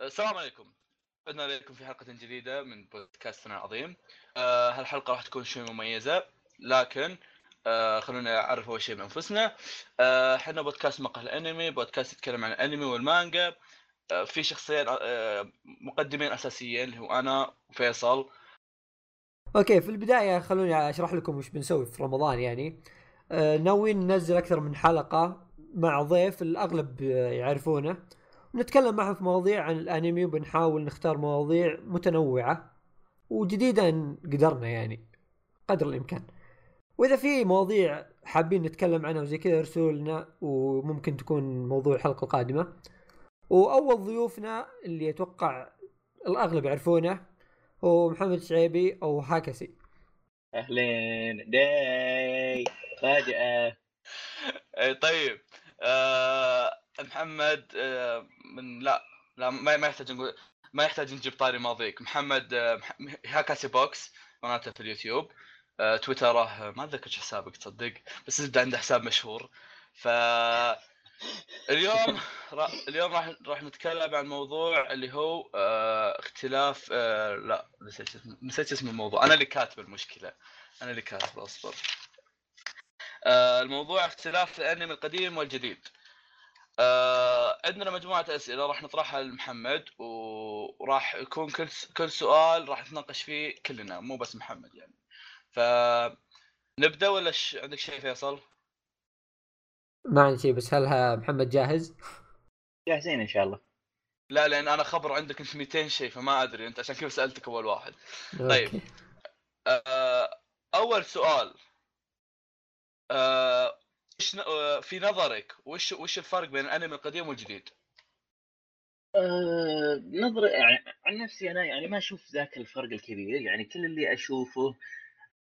السلام عليكم. عدنا إليكم في حلقة جديدة من بودكاستنا العظيم. آه هالحلقة راح تكون شوي مميزة لكن آه خلونا نعرف أول شيء بأنفسنا. آه، إحنا بودكاست مقهى الأنمي بودكاست يتكلم عن الأنمي والمانجا. آه في شخصين آه مقدمين أساسيين اللي هو أنا وفيصل. أوكي في البداية خلوني أشرح لكم وش بنسوي في رمضان يعني. آه ناويين ننزل أكثر من حلقة مع ضيف الأغلب يعرفونه. نتكلم معه في مواضيع عن الانمي وبنحاول نختار مواضيع متنوعة وجديدة إن قدرنا يعني قدر الإمكان. وإذا في مواضيع حابين نتكلم عنها وزي كذا ارسلوا لنا وممكن تكون موضوع الحلقة القادمة. وأول ضيوفنا اللي أتوقع الأغلب يعرفونه هو محمد شعيبي أو هاكسي. أهلين داي فاجأة. طيب. آه محمد آه من لا لا ما, يحتاج نقول ما يحتاج نجيب طاري ماضيك. محمد آه هاكاسي بوكس قناته في اليوتيوب. آه تويتره ما أتذكر حسابك تصدق؟ بس زبده عنده حساب مشهور. ف اليوم را... اليوم راح راح نتكلم عن موضوع اللي هو اختلاف آه لا نسيت نسيت اسم الموضوع. أنا اللي كاتب المشكلة. أنا اللي كاتب أصبر. آه الموضوع اختلاف الأنمي القديم والجديد. آه عندنا مجموعة أسئلة راح نطرحها لمحمد وراح يكون كل كل سؤال راح نتناقش فيه كلنا مو بس محمد يعني. ف نبدأ ولا ش... عندك شيء فيصل؟ ما عندي شيء بس هل محمد جاهز؟ جاهزين إن شاء الله. لا لأن أنا خبر عندك أنت 200 شيء فما أدري أنت عشان كذا سألتك أول واحد. طيب. آه أول سؤال. آه إيش آه في نظرك وش وش الفرق بين الأنمي القديم والجديد؟ أه نظري يعني عن نفسي أنا يعني ما أشوف ذاك الفرق الكبير يعني كل اللي أشوفه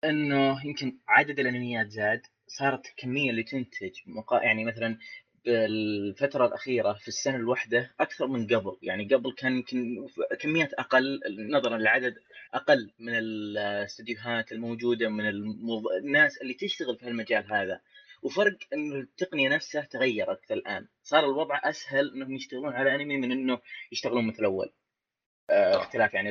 إنه يمكن عدد الأنميات زاد صارت الكميه اللي تنتج مقا... يعني مثلا بالفترة الأخيرة في السنة الواحدة أكثر من قبل يعني قبل كان يمكن كميات أقل نظرا للعدد أقل من الاستديوهات الموجودة من الموض... الناس اللي تشتغل في المجال هذا وفرق إنه التقنية نفسها تغيرت الآن. صار الوضع أسهل إنهم يشتغلون على أنمي من إنه يشتغلون مثل اول آه اختلاف يعني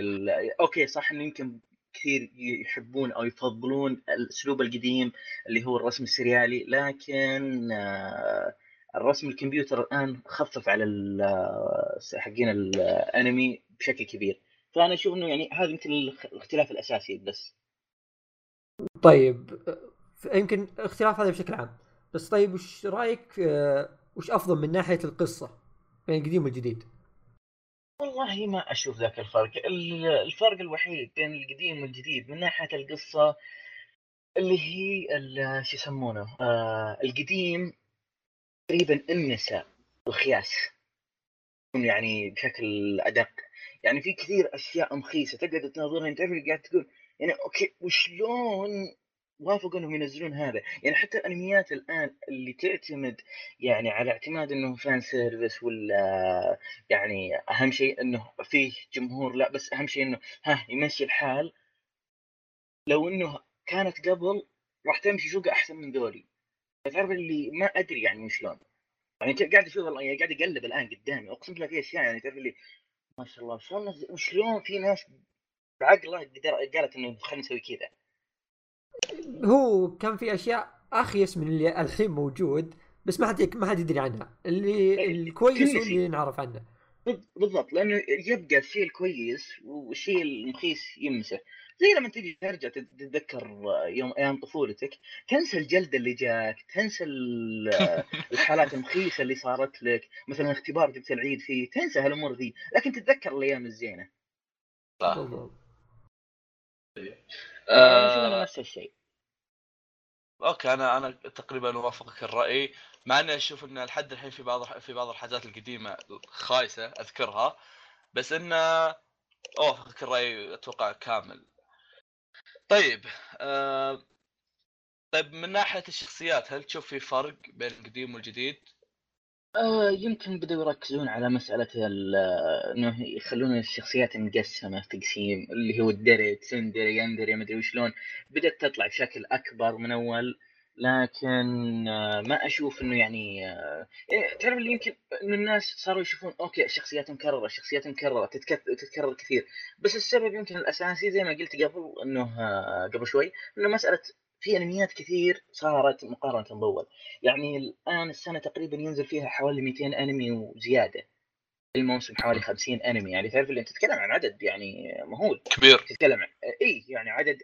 أوكي صح انه يمكن كثير يحبون أو يفضلون الأسلوب القديم اللي هو الرسم السريالي لكن آه الرسم الكمبيوتر الآن خفف على حقين الأنمي بشكل كبير. فأنا أشوف إنه يعني هذا يمكن الاختلاف الأساسي بس. طيب يمكن اختلاف هذا بشكل عام. بس طيب وش رأيك وش أفضل من ناحية القصة بين القديم والجديد؟ والله ما أشوف ذاك الفرق. الفرق الوحيد بين القديم والجديد من ناحية القصة اللي هي شو يسمونه آه القديم تقريبا النساء الخياس يعني بشكل أدق. يعني في كثير أشياء مخيسة تقعد تناظرها. تعرف اللي قاعد تقول يعني okay وشلون وافقوا إنهم ينزلون هذا. يعني حتى الأنميات الآن اللي تعتمد يعني على اعتماد إنه fan service ولا يعني أهم شيء إنه فيه جمهور لا بس أهم شيء إنه ها يمشي الحال. لو إنه كانت قبل راح تمشي سوق أحسن من ذولي. تعرف اللي ما أدري يعني شلون. يعني قاعد أشوف يعني قاعد أقلب الآن قدامي. أقسم بالله في أشياء يعني تعرف اللي ما شاء الله شلون وشلون في ناس بعقله قالت إنه خلينا نسوي كذا. هو كان في أشياء آخيس من اللي الحين موجود بس ما حد ما حد يدري عنها. اللي إيه، الكويس اللي نعرف عنه. بالضبط لأنه يبقى الشيء الكويس والشيء المخيس يمسح زي لما تجي ترجع تتذكر يوم أيام طفولتك تنسى الجلد اللي جاك تنسى الحالات المخيسة اللي صارت لك مثلا اختبار جبت العيد فيه تنسى هالأمور ذي. لكن تتذكر الأيام الزينة. صح. آه. نفس الشيء. أوكي أنا أنا تقريبا أوافقك الرأي مع إني أشوف إن لحد الحين في بعض في بعض الحاجات القديمة خايسة أذكرها بس انه أوافقك الرأي أتوقع كامل طيب آه طيب من ناحية الشخصيات هل تشوف في فرق بين القديم والجديد؟ آه يمكن بدأوا يركزون على مسألة إنه يخلون الشخصيات مقسمة تقسيم اللي هو الدري تسندري يندري ما ادري وشلون. بدأت تطلع بشكل أكبر من أول لكن آه، ما أشوف إنه يعني آه، إيه، تعرف اللي يمكن إنه الناس صاروا يشوفون أوكي الشخصيات مكررة الشخصيات تتكت- تتكرر كثير. بس السبب يمكن الأساسي زي ما قلت قبل إنه آه، قبل شوي إنه مسألة في أنميات كثير صارت مقارنة بأول. يعني الآن السنة تقريبا ينزل فيها حوالي 200 أنمي وزيادة. الموسم حوالي 50 أنمي. يعني تعرف اللي أنت تتكلم عن عدد يعني مهول. كبير. تتكلم عن إي يعني عدد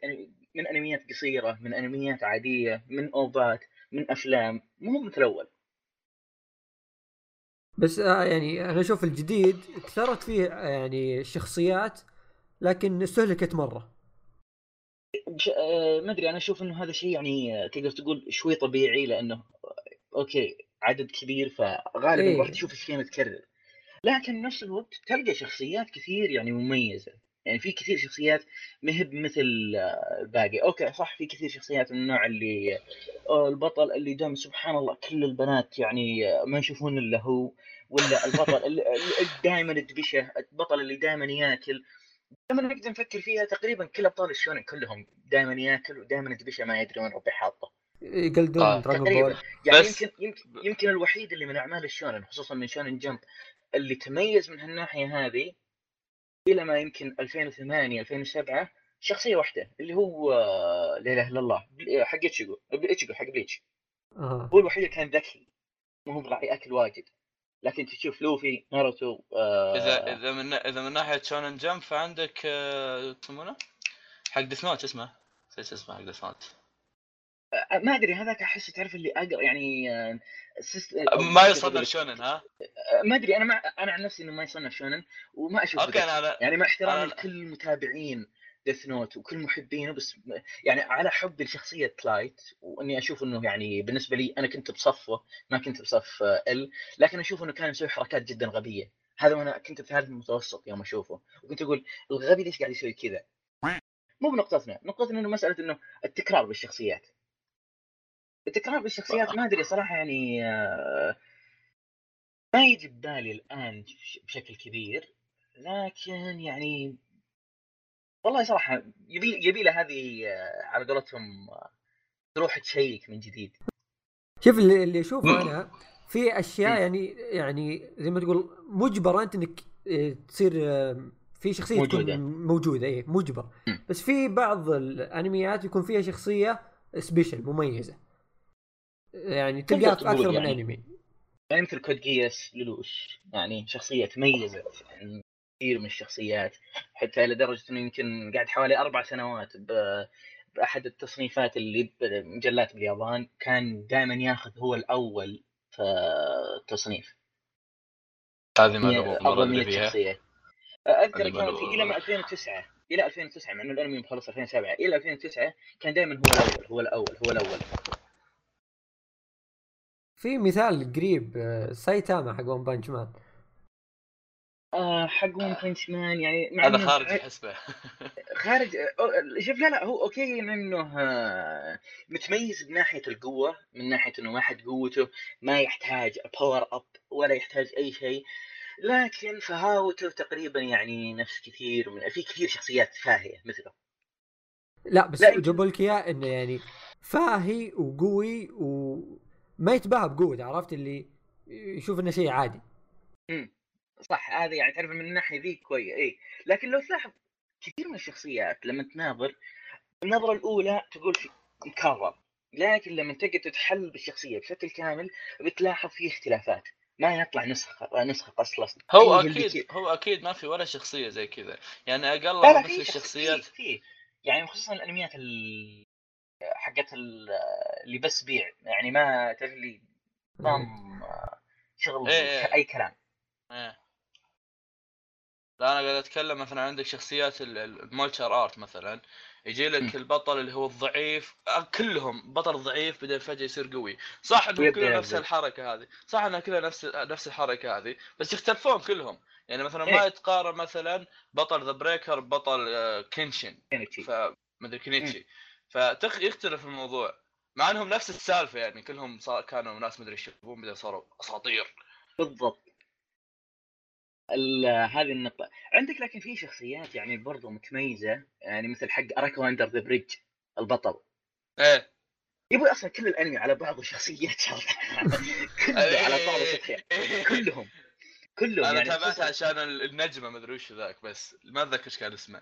من أنميات قصيرة من أنميات عادية من أوفات من أفلام. مو مثل الأول بس آه يعني أنا أشوف الجديد كثرت فيه آه، يعني شخصيات لكن استهلكت مرة. ما أدري أنا أشوف إنه هذا شيء يعني آه، تقدر تقول شوي طبيعي لأنه آه، أوكي عدد كبير فغالبا إيه. راح تشوف الشيء متكرر. لكن بنفس الوقت تلقى شخصيات كثير يعني مميزة. يعني في كثير شخصيات ما هي مثل آه، الباقي okay صح في كثير شخصيات من النوع اللي آه، البطل اللي دائما سبحان الله كل البنات يعني آه، ما يشوفون إلا هو ولا البطل اللي دائما الدبشة البطل اللي دائما ياكل لما نقدر نفكر فيها تقريبا كل أبطال الشونن كلهم دائما ياكل ودائما الدبشة ما يدري وين ربي حاطه يقلدون آه، تقريبا. بول يعني بس- يمكن يمكن يمكن الوحيد اللي من أعمال الشونن خصوصا من شونن جمب اللي تميز من هالناحية هذه إلى ما يمكن 2008 2007 شخصية واحدة اللي هو آه، لا إله إلا الله بل- حق اتشيجو اتشيجو حق بليتش آه. هو الوحيد اللي كان ذكي مو هو براعي اكل واجد لكن تشوف لوفي ناروتو آه إذا إذا من إذا من ناحية شونن جمب فعندك آه، يسمونه؟ حق ديث نوت اسمه. نسيت اسمه حق ديث نوت آه، ما أدري هذاك أحس تعرف اللي أقرأ يعني آه، سيست- ما يصنف شونن ها؟ آه، ما أدري أنا ما أنا عن نفسي إنه ما يصنف شونن وما ذكي. أنا أنا يعني مع احترامي أنا- لكل متابعين ديث نوت وكل محبينه بس يعني على حبي لشخصيه لايت وإني أشوف إنه يعني بالنسبة لي أنا كنت بصفه ما كنت بصف إل لكن أشوف إنه كان يسوي حركات جدا غبية. هذا وأنا كنت في هذا المتوسط يوم أشوفه. وكنت أقول الغبي ليش قاعد يسوي كذا؟ مو بنقطتنا نقطتنا إنه مسألة إنه التكرار بالشخصيات. التكرار بالشخصيات ما أدري صراحة يعني آه، ما يجي ببالي الآن بشكل كبير لكن يعني والله صراحة يبي يبي له هذه آه، على قولتهم آه، تروح تشيك من جديد شوف اللي, اللي أشوفه أنا في أشياء. يعني يعني زي ما تقول مجبرة أنت إنك آه، تصير في شخصية موجودة. تكون موجودة اي مجبر. بس في بعض الأنميات يكون فيها شخصية سبيشل مميزة يعني تلقاها في أكثر من يعني. أنمي يعني مثل كود جياس لولوش يعني شخصية تميزت عن كثير من الشخصيات حتى لدرجة إنه يمكن قاعد حوالي أربع سنوات ب- بأحد التصنيفات اللي بمجلات باليابان كان دائما ياخذ هو الأول في التصنيف. هذه ما مية- قبل افضل مرة 100 اللي فيها شخصية. أذكر كان في إلى ما 2009 إلى 2009 مع إنه الأنمي مخلص 2007 إلى 2009 كان دائما هو الأول هو الأول هو الأول. في مثال قريب آه، سايتاما حق ون بانش مان آه حق ون بانش مان يعني مع هذا خارج الحسبة. خارج شوف لا لا هو okay إنه آه، متميز من ناحيه القوة من ناحية إنه واحد قوته ما يحتاج power up ولا يحتاج أي شيء لكن فهاوته تقريبا يعني نفس كثير من في كثير شخصيات فاهية مثله. لا بس جابوا لك اياه إنه يعني فاهي وقوي وما يتباهى بقوته عرفت؟ اللي يشوف إنه شيء عادي. صح هذا يعني تعرف من الناحية ذي كويس اي لكن لو تلاحظ كثير من الشخصيات لما تناظر النظرة الأولى تقول في مكرر لكن لما تقعد تتحلل بالشخصية بشكل كامل بتلاحظ في اختلافات ما يطلع نسخة نسخة أصلا هو أكيد هو أكيد ما في ولا شخصية زي كذا يعني أقل شخصيات الشخصيات في يعني خصوصا الأنميات ال... حقت ال... اللي بس بيع يعني ما تعرف اللي نظام آه، شغل إيه، إيه. أي كلام إيه. لا أنا قاعد أتكلم مثلا عندك شخصيات ال- ال- ال martial arts مثلا. يجي لك. البطل اللي هو الضعيف آه، كلهم بطل ضعيف بعدين فجأة يصير قوي. صح إنهم كلهم نفس. الحركة هذه. صح انها كلها نفس نفس الحركة هذه بس يختلفون كلهم. يعني مثلا إيه. ما يتقارن مثلا بطل ذا بريكر ببطل كينشن. فمدري كينيتشي فتخ يختلف الموضوع. مع إنهم نفس السالفة يعني كلهم صار كانوا ناس مدري إيش يشوفون بعدين صاروا أساطير. بالضبط. ال- هذه النقطة. عندك لكن في شخصيات يعني برضو متميزة يعني مثل حق أراكو أندر ذا بريدج البطل. إيه. يا أبوي أصلا كل الأنمي على بعضه شخصيات كله على بعضه شخصيات كلهم. كلهم أنا يعني تابعتها عشان ال- النجمة ما أدري وش ذاك بس ما أتذكر إيش كان اسمه.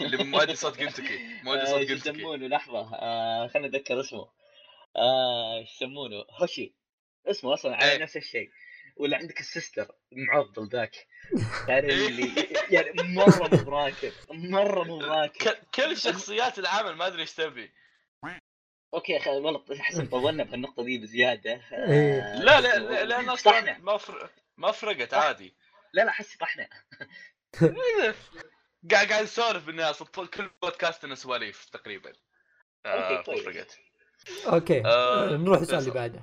اللي مؤدي صوت جنتكي مؤدي آه، صوت جنتكي يسمونه؟ لحظة. آه خليني أتذكر اسمه. آه شو يسمونه؟ هوشي. اسمه أصلا على إيه. نفس الشيء. ولا عندك السيستر معضل ذاك. يعني اللي يعني مرة مو براكب مرة مو براكب. كل شخصيات العمل ما أدري إيش تبي. أوكي خ- والله احس إن طولنا في النقطه دي بزيادة. إيه. آه، لا لا لا لأن طحنا. أصلا ما فر... ما فرقت عادي. لا لا أحس طحنا قاعد قاعد نسولف بالنهايه كل بودكاست لنا سواليف تقريبا. آه okay، كويس. فرقت okay آه، نروح السؤال اللي. بعده.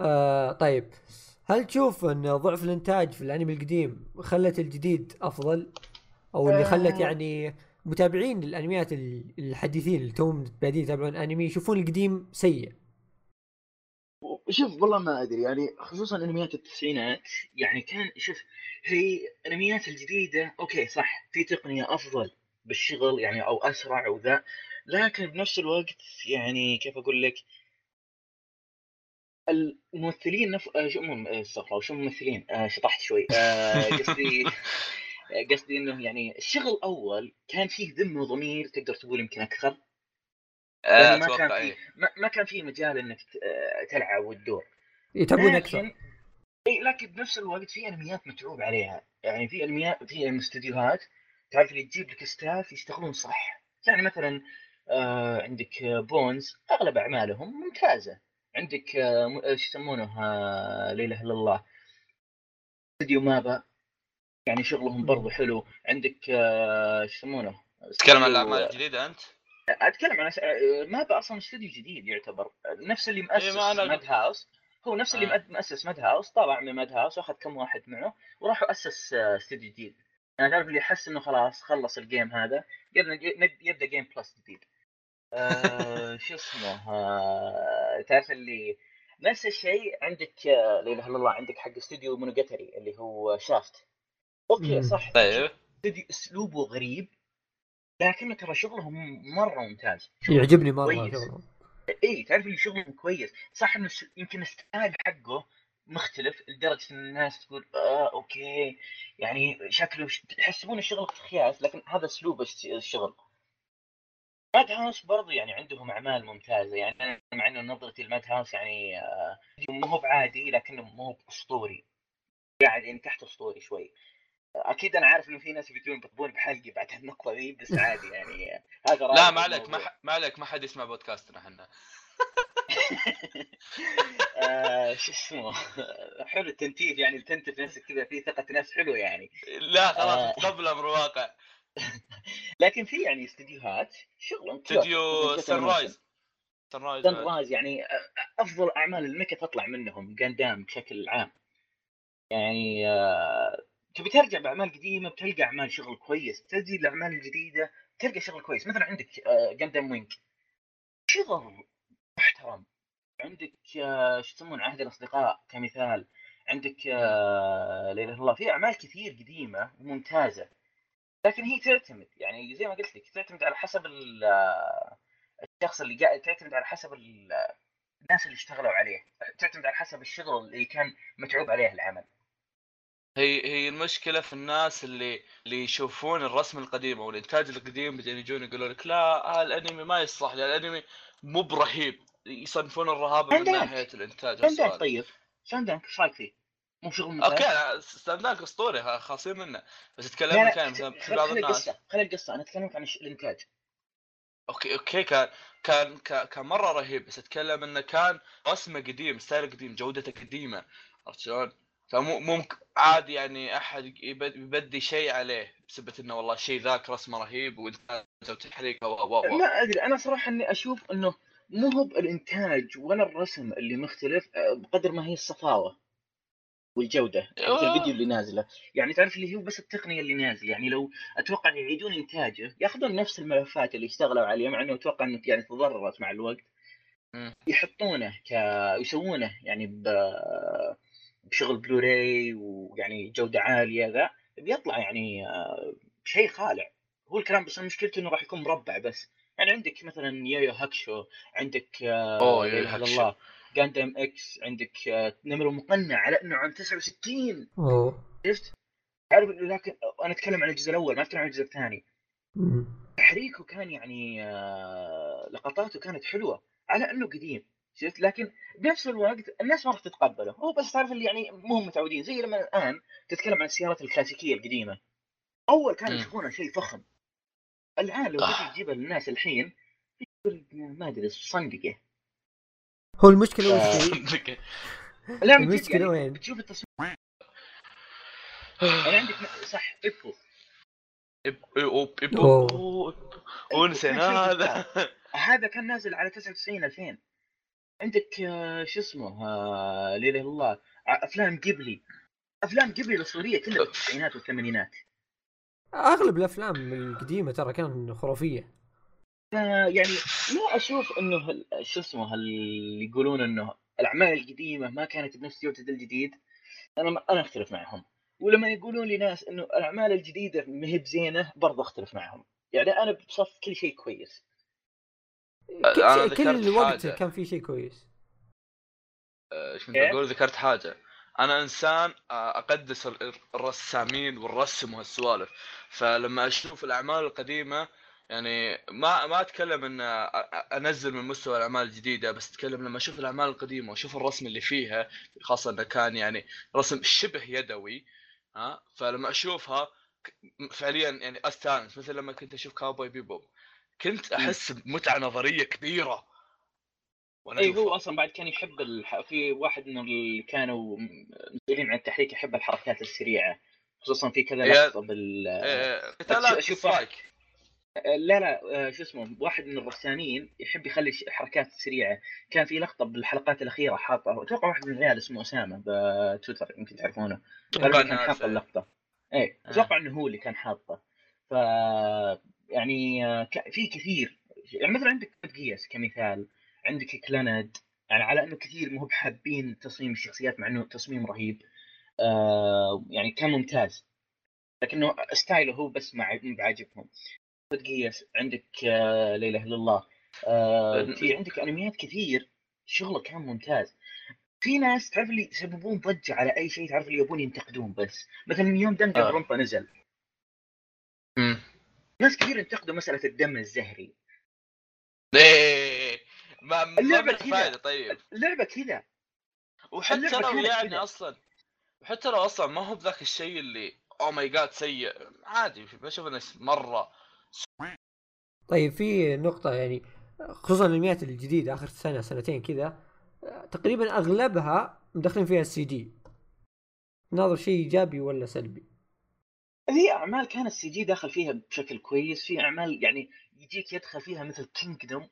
آه طيب. هل تشوف إن ضعف الإنتاج في الأنمي القديم خلت الجديد أفضل؟ أو اللي خلت آه. يعني متابعين للأنميات ال- الحديثين اللي توهم بادين يتابعون أنمي يشوفون القديم سيء؟ شوف والله ما أدري. يعني خصوصا أنميات التسعينات يعني كان شوف هي الانميات الجديدة أوكي صح في تقنية أفضل بالشغل يعني أو أسرع وذا لكن بنفس الوقت يعني كيف أقول لك الممثلين نف... آه، شو آه، استغفر الله شو ممثلين؟ آه شطحت شوي. آه قصدي آه، قصدي انه يعني الشغل اول كان فيه ذمه وضمير تقدر تقول يمكن أكثر؟ آه ما كان أتوقع في إيه. ما, ما كان فيه مجال إنك تلعب وتدور. يتابعون لكن أكثر. اي لكن بنفس الوقت في انميات متعوب عليها. يعني في انميات في استديوهات تعرف اللي تجيب لك staff يشتغلون صح. يعني مثلا آه عندك بونز أغلب أعمالهم ممتازة. عندك آه م- آه، شو يسمونه آه لا إله إلا الله. استديو مابا. يعني شغلهم برضو حلو. عندك آه شو يسمونه تتكلم عن استديو- الأعمال الجديدة أنت؟ أتكلم عن آه، MAPPA أصلا استوديو جديد يعتبر. نفس اللي مؤسس إيه، أنا- Madhouse. هو نفس اللي آه. مؤسس Madhouse طلع من Madhouse وأخذ كم واحد معه وراح اسس آه، استوديو جديد. يعني تعرف اللي حس إنه خلاص خلص ال game هذا يبدا يبدأ game plus جديد. آه، شو اسمه آه، تعرف اللي نفس الشيء عندك آه، لا إله إلا الله عندك حق استوديو Monogatari اللي هو Shaft. okay. صح. طيب. استوديو أسلوبه غريب لكنه ترى شغلهم مرة ممتاز يعجبني مرة كويس. شغلهم. إي تعرف اللي شغلهم كويس. صح إنه يمكن ال style حقه مختلف لدرجة إن الناس تقول آه okay. يعني شكله يحسبون الشغل خياس لكن هذا أسلوب الش- الشغل. Madhouse برضو يعني عندهم أعمال ممتازة. يعني أنا مع إنه نظرتي ل Madhouse يعني آه مو هو بعادي لكنه مو هو أسطوري. قاعد يعني تحت أسطوري شوي. أكيد أنا عارف إنه في ناس بيجون بيطبون بحلقي بعد النقطة ذي بس عادي يعني. آه، هذا لا ما عليك ما ما عليك ما حد يسمع بودكاستنا إحنا. آه، شو اسمه؟ حلو التنتيف يعني تنتف نفسك كذا في ثقة نفس حلو يعني. لا آه. خلاص تقبل أمر واقع لكن في يعني استديوهات شغلهم استوديو Sunrise Sunrise Sunrise يعني أفضل أعمال الميكا تطلع منهم جاندام بشكل عام. يعني آه، تبي ترجع بأعمال قديمة بتلقى أعمال شغل كويس تجي الأعمال الجديدة تلقى شغل كويس. مثلا عندك جاندام وينج شغل محترم. عندك آه، شو يسمون عهد الأصدقاء كمثال. عندك آه، لا إله إلا الله. في أعمال كثير قديمة وممتازة. لكن هي تعتمد يعني زي ما قلت لك تعتمد على حسب ال- الشخص اللي قاعد تعتمد على حسب ال- الناس اللي اشتغلوا عليه تعتمد على حسب الشغل اللي كان متعوب عليه العمل هي هي المشكلة في الناس اللي اللي يشوفون الرسم القديم أو الإنتاج القديم بعدين يجون يقولوا لك لا هالأنمي ما يصلح لي الأنمي مو برهيب يصنفون الرهابه من. ناحية الإنتاج Slam Dunk. طيب Slam Dunk إيش رأيك فيه؟ مو شغل ممتاز؟ okay أنا Slam Dunk أسطوري خالصين منه. بس اتكلم كان في بعض خلي الناس. القصة خلي القصة. أنا أتكلم عن الإنتاج. okay okay كان كان كان مرة رهيب. بس أتكلم إنه كان رسمه قديم style قديم جودته قديمة. عرفت شلون؟ فمو ممكن عادي يعني أحد يبد- يبدي شيء عليه بسبه إنه والله الشيء ذاك رسمه رهيب وتحريكه و و و. ما أدري أنا صراحة إني أشوف إنه مو هو بالإنتاج ولا الرسم اللي مختلف آه، بقدر ما هي الصفاوة. والجودة آه. الفيديو اللي نازله يعني تعرف اللي هو بس التقنية اللي نازلة يعني لو أتوقع يعيدون إنتاجه ياخذون نفس الملفات اللي اشتغلوا عليها مع إنه أتوقع إنه يعني تضررت مع الوقت. يحطونه ك يسوونه يعني ب... بشغل بلوراي ويعني جودة عالية ذا بيطلع يعني آه، شيء خالع هو الكلام بس مشكلته إنه راح يكون مربع بس يعني عندك مثلا Yu Yu Hakusho عندك آه، إله إلا Hakusho. الله Gundam X عندك آه، نمر مقنع على إنه عام 69 أوه شفت؟ تعرف لكن أنا أتكلم عن الجزء الأول ما أتكلم عن الجزء الثاني. تحريكه كان يعني آه، لقطاته كانت حلوة على إنه قديم شفت لكن بنفس الوقت الناس ما راح تتقبله هو بس تعرف اللي يعني مو متعودين زي لما الآن تتكلم عن السيارات الكلاسيكية القديمة أول كانوا. يشوفونها شيء فخم الآن لو آه. تجي تجيبها للناس الحين ما أدري صندقة هو المشكلة آه. وش هي؟ جد المشكلة يعني وين؟ بتشوف التصميم يعني عندك صح إيب- إيب- أوه. ونسينا هذا. هذا كان نازل على 99 2000 عندك آه، شو اسمه آه، لا إله إلا الله أفلام قبلي. أفلام قبلي الأسطورية كلها في التسعينات والثمانينات. أغلب الأفلام القديمة ترى كان خرافية. آه، يعني ما أشوف إنه شو اسمه هل يقولون إنه الأعمال القديمة ما كانت بنفس جودة الجديد. أنا ما أنا أختلف معهم. ولما يقولون لي ناس إنه الأعمال الجديدة ما هي بزينة برضه أختلف معهم. يعني أنا بصف كل شيء كويس. كل, أنا ذكرت كل وقت حاجة. كان في شيء كويس. إيش كنت إيه؟ بقول ذكرت حاجة. أنا إنسان آه، أقدس ال- الرسامين والرسم وهالسوالف فلما أشوف الأعمال القديمة يعني ما ما أتكلم إن أنزل من مستوى الأعمال الجديدة بس أتكلم لما أشوف الأعمال القديمة وأشوف الرسم اللي فيها خاصة انه كان يعني رسم شبه يدوي ها؟ فلما أشوفها فعليا يعني أستانس. مثل لما كنت أشوف كاوبوي بيبوب كنت أحس بمتعة نظرية كبيرة. وأنا اي. هو أصلا بعد كان يحب الح... في واحد من اللي كانوا مسؤولين عن التحريك يحب الحركات السريعة خصوصا في كذا لقطة بال إيه، قتالات شوف- strike لا لا آه، شو اسمه واحد من الرسامين يحب يخلي حركات سريعة. كان في لقطة بالحلقات الأخيرة حاطه أتوقع واحد من الرجال اسمه أسامة بتويتر يمكن تعرفونه. كان حاط. اللقطة. إيه آه. أتوقع إنه هو اللي كان حاطه. ف يعني آه، في كثير. يعني مثلا عندك Geass كمثال عندك Clannad يعني على إنه كثير مو بحابين تصميم الشخصيات مع إنه تصميم رهيب. آه يعني كان ممتاز. لكنه style ه هو بس ما عج- Geass عندك آه لا إله إلا الله. آه في عندك أنميات كثير. شغله كان ممتاز. في ناس تعرف اللي يسببون ضجة على أي شيء تعرف اللي يبون ينتقدون بس. مثلا من يوم Dangan آه. Ronpa نزل. امم ناس كثير انتقدوا مسألة الدم الزهري. ليه؟ ما ما. فايدة طيب. اللعبة كذا. وحتى لو يعني. أصلا وحتى لو أصلا ما هو بذاك الشيء اللي oh my God سيء. عادي بشوف انه مرة طيب في نقطة يعني خصوصا الانميات الجديدة آخر سنة سنتين كذا تقريبا أغلبها مدخلين فيها ال CG ناظر شيء إيجابي ولا سلبي؟ في أعمال كان ال CG داخل فيها بشكل كويس في أعمال يعني يجيك يدخل فيها مثل Kingdom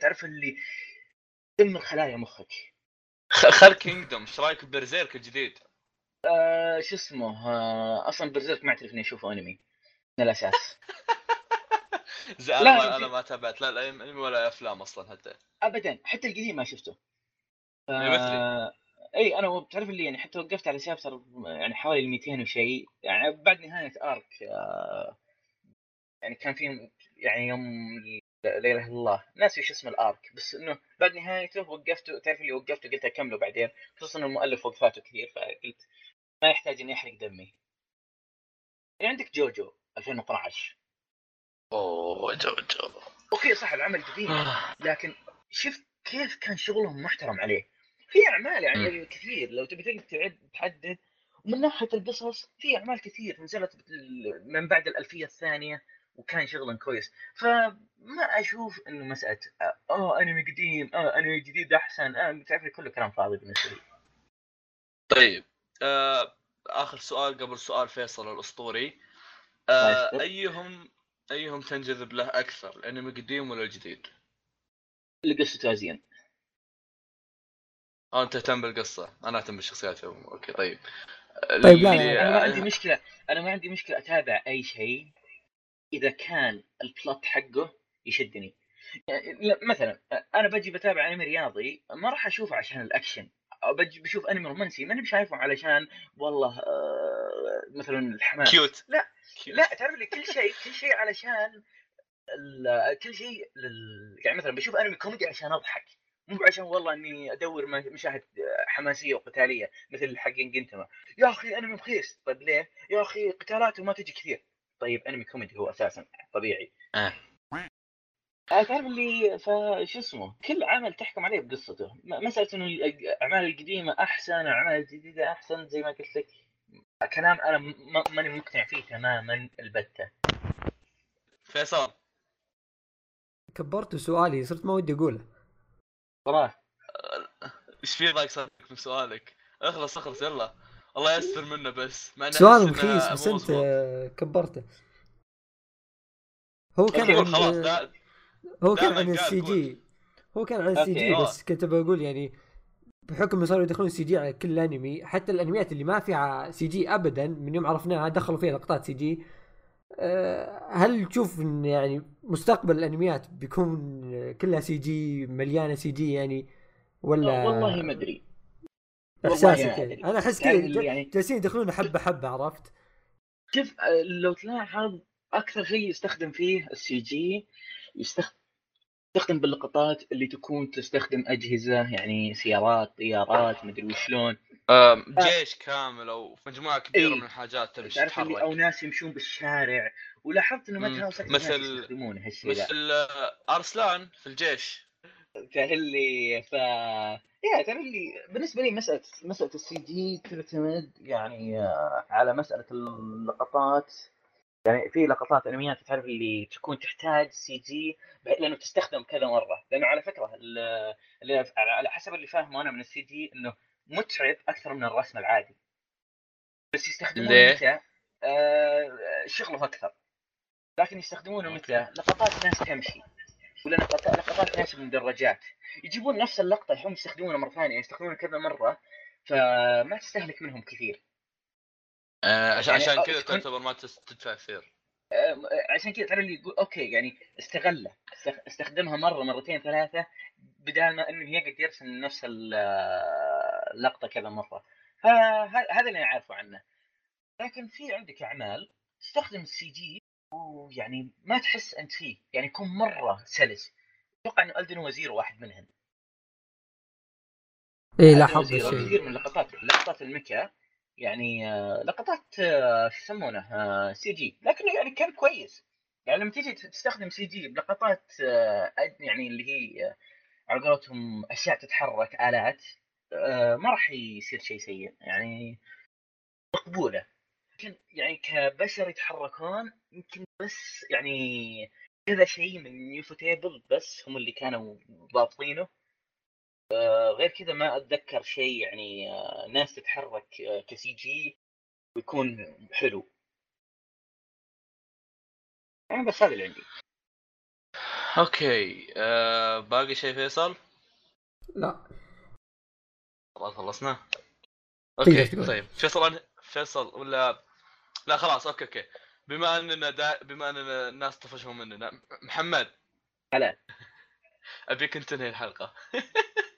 تعرف اللي دمر خلايا مخك خل كينجدوم إيش رأيك ببرزيرك الجديد؟ آه شو اسمه آه أصلا برزيرك ما اعترف اني اشوفه أنمي من الاساس زي أنا ما أنا ما تابعت لا لا انمي ولا افلام أصلا حتى. ابدا حتى القديم ما شفته. إيه،. آه إي أنا بتعرف اللي يعني حتى وقفت على شابتر يعني حوالي 200 وشيء يعني بعد نهاية أرك آه يعني كان في يعني يوم لا إله إلا الله ناسي إيش اسم ال arc بس إنه بعد نهايته وقفته تعرف اللي وقفته قلت أكمله بعدين خصوصا إن المؤلف وقفاته كثير فقلت ما يحتاج إني أحرق دمي. يعني عندك JoJo. 2012 أوه JoJo. okay صح العمل قديم لكن شفت كيف كان شغلهم محترم عليه. في أعمال يعني كثير لو تبي تعد تحدد. ومن ناحية القصص في أعمال كثير. نزلت من بعد الألفية الثانية وكان شغلا كويس. فما أشوف إنه مسألة آه أنمي قديم آه أنمي جديد أحسن. آه تعرف كله كلام فاضي بالنسبة لي. طيب آه آخر سؤال قبل سؤال فيصل الأسطوري. آه يستر. أيهم أيهم تنجذب له أكثر الأنمي القديم ولا الجديد؟ اللي قصته ازين آه انت تهتم بالقصة. أنا أهتم بالشخصيات okay طيب. طيب، لا، أنا ما عندي مشكلة. أنا ما عندي مشكلة أتابع أي شيء إذا كان ال plot حقه يشدني. يعني لا، مثلا أنا بجي بتابع أنمي رياضي ما راح أشوفه عشان الأكشن. أو بجي بشوف أنمي رومانسي ماني بشايفه علشان والله آه، مثلا الحماس. cute لا. لا تعرف لي كل شيء كل شيء علشان ال- كل شيء لل... يعني مثلا بشوف أنمي كوميدي عشان أضحك. مو عشان والله إني أدور مشاهد حماسية وقتالية مثل حق جنتما يا أخي أنمي رخيص. طيب ليه؟ يا أخي قتالاته ما تجي كثير. طيب أنمي كوميدي هو أساسا طبيعي. آه. آه، تعرف اللي فشو اسمه؟ كل عمل تحكم عليه بقصته. مساله إنه الاعمال القديمة أحسن الاعمال الجديدة أحسن زي ما قلت لك. كلام أنا ماني مقتنع فيه تماما البتة. فيصل. كبرت سؤالي صرت ما ودي أقوله. صراحة إيش في ضايق صار من سؤالك؟ اخلص اخلص يلا. الله يستر منه بس مع سؤال رخيص بس أنت كبرته. هو كان okay، عن خلاص لا هو كان عن ال C. G. هو كان عن ال CG. بس كنت بقول يعني بحكم صاروا يدخلون CG على كل انمي حتى الأنميات اللي ما فيها CG ابدا من يوم عرفناها دخلوا فيها لقطات CG أه، هل تشوف إن يعني مستقبل الأنميات بيكون كلها سي جي مليانة سي جي يعني ولا والله ما أدري احساسك يعني. أنا أحس تعرف كذا يعني- جالسين يدخلون حبة حبة عرفت؟ شوف آه، لو تلاحظ أكثر شيء يستخدم فيه ال CG يستخدم يستخدم باللقطات اللي تكون تستخدم أجهزة يعني سيارات طيارات مدري وشلون. آم، جيش كامل أو مجموعة كبيرة إيه. من الحاجات تبي تعرف اللي أو ناس يمشون بالشارع ولاحظت إنه ما مثل- يستخدمون هالشيء مثل آه، أرسلان في الجيش. تعرف اللي ف يا تعرف اللي بالنسبة لي مسألة مسألة ال CG تعتمد يعني آه، على مسألة اللقطات. يعني في لقطات أنميات تعرف اللي تكون تحتاج CG لأنه تستخدم كذا مرة. لأنه على فكرة ال- اللي على حسب اللي فاهمه أنا من ال CG إنه متعب أكثر من الرسم العادي. بس يستخدمونه؟ متى؟ آه شغله أكثر. لكن يستخدمونه متى؟ لقطات ناس تمشي. ولا لقطات لقطات ناس بالمدرجات يجيبون نفس اللقطة هم يستخدمونها مرة ثانية يستخدمونها كذا مرة فما تستهلك منهم كثير. آه، عشان يعني عشان آه، كذا تعتبر ما تدفع كثير آه، عشان كذا ترى اللي يقول okay يعني استغله است- استخدمها مرة مرتين ثلاثة بدال ما إنه يقعد يرسم نفس ال- اللقطه كذا مرة. فهذا هذا اللي أنا عارفه عنه. لكن في عندك أعمال تستخدم ال CG ويعني ما تحس أنت فيه. يعني يكون مرة سلس. أتوقع إنه Aldnoah Zero واحد منهم. إيه ألدن لاحظت الشيء كثير من لقطات لقطات ال mecha. يعني آه، لقطات آه، شو يسمونه آه، CG. لكنه يعني كان كويس. يعني لما تيجي تستخدم CG بلقطات يعني اللي هي على قولتهم أشياء تتحرك آلات ما راح يصير شيء سيء يعني مقبولة. لكن يعني كبشر يتحركون يمكن بس يعني كذا شيء من ufotable بس هم اللي كانوا ضابطينه غير كذا ما أتذكر شيء يعني آه، ناس تتحرك آه، ك CG ويكون حلو. يعني بس هذا اللي عندي. okay آه باقي شيء فيصل؟ لا. خلاص خلصنا؟ تقدر okay. طيب فيصل أنا- فيصل ولا؟ لا خلاص okay okay. بما أننا دا... بما أننا الناس طفشوا مننا محمد. هلا. أبيك انت تنهي الحلقة.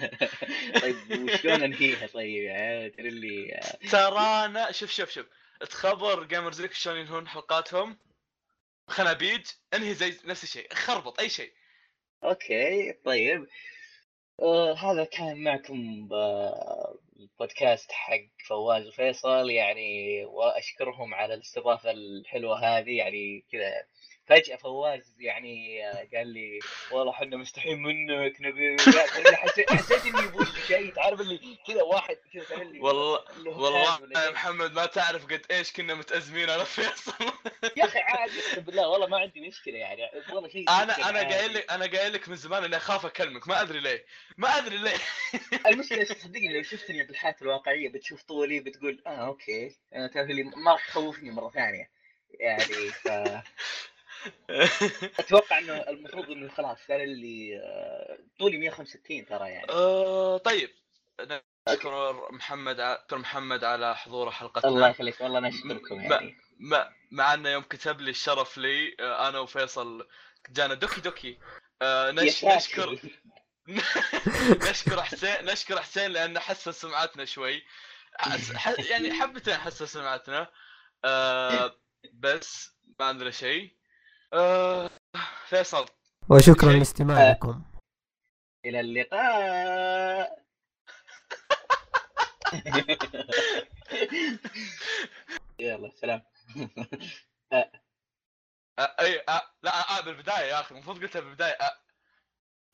طيب وشلون انهيها؟ طيب يعني ترى اللي آه، ترانا شوف شوف شوف. تخبر جيمرز ليك شلون ينهون حلقاتهم؟ خنابيج انهي زي نفس الشيء. خربط أي شيء. okay طيب. آه هذا كان معكم ب- البودكاست حق فواز وفيصل. يعني وأشكرهم على الاستضافة الحلوة هذه. يعني كذا فجأة فواز يعني آه، قال لي والله إحنا مستحيين منك نبي حسيت حسيت إني لي شيء تعرف اللي كذا واحد كذا تعرف اللي والله والله يا. محمد ما تعرف قد إيش كنا متأزمين أنا فيصل يا أخي عادي أقسم بالله والله ما عندي مشكلة يعني والله شيء أنا أنا. قايل لك أنا قايل لك من زمان إني أخاف أكلمك ما أدري ليه ما أدري ليه المشكلة صدقني لو شفتني بالحياة الواقعية بتشوف طولي بتقول آه أوكي آه تعرف اللي ما راح تخوفني مرة ثانية يعني ف أتوقع إنه المفروض إنه خلاص صار اللي آه، طولي 165 ترى يعني. آه، طيب. نشكر محمد دكتور محمد على حضوره حلقتنا. الله يخليك والله أنا أشكركم ما- يعني. ما مع إنه يوم كتب لي الشرف لي آه، أنا وفيصل جانا دوكي دوكي. آه، نش. نشكر نشكر حسين نشكر حسين لأنه حسن سمعتنا شوي. يعني حبتين حسن سمعتنا. آه، بس ما عندنا شيء. آه، فيصل. وشكرا. لاستماعكم. إلى اللقاء. يلا سلام. آه أي آه لا آه بالبداية يا أخي المفروض قلتها بالبداية.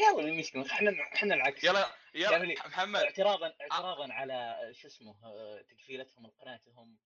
يلا المشكلة إحنا إحنا العكس. يلا يلا جميل. محمد. اعتراضا اعتراضا على شو اسمه تقفيلتهم لقناتهم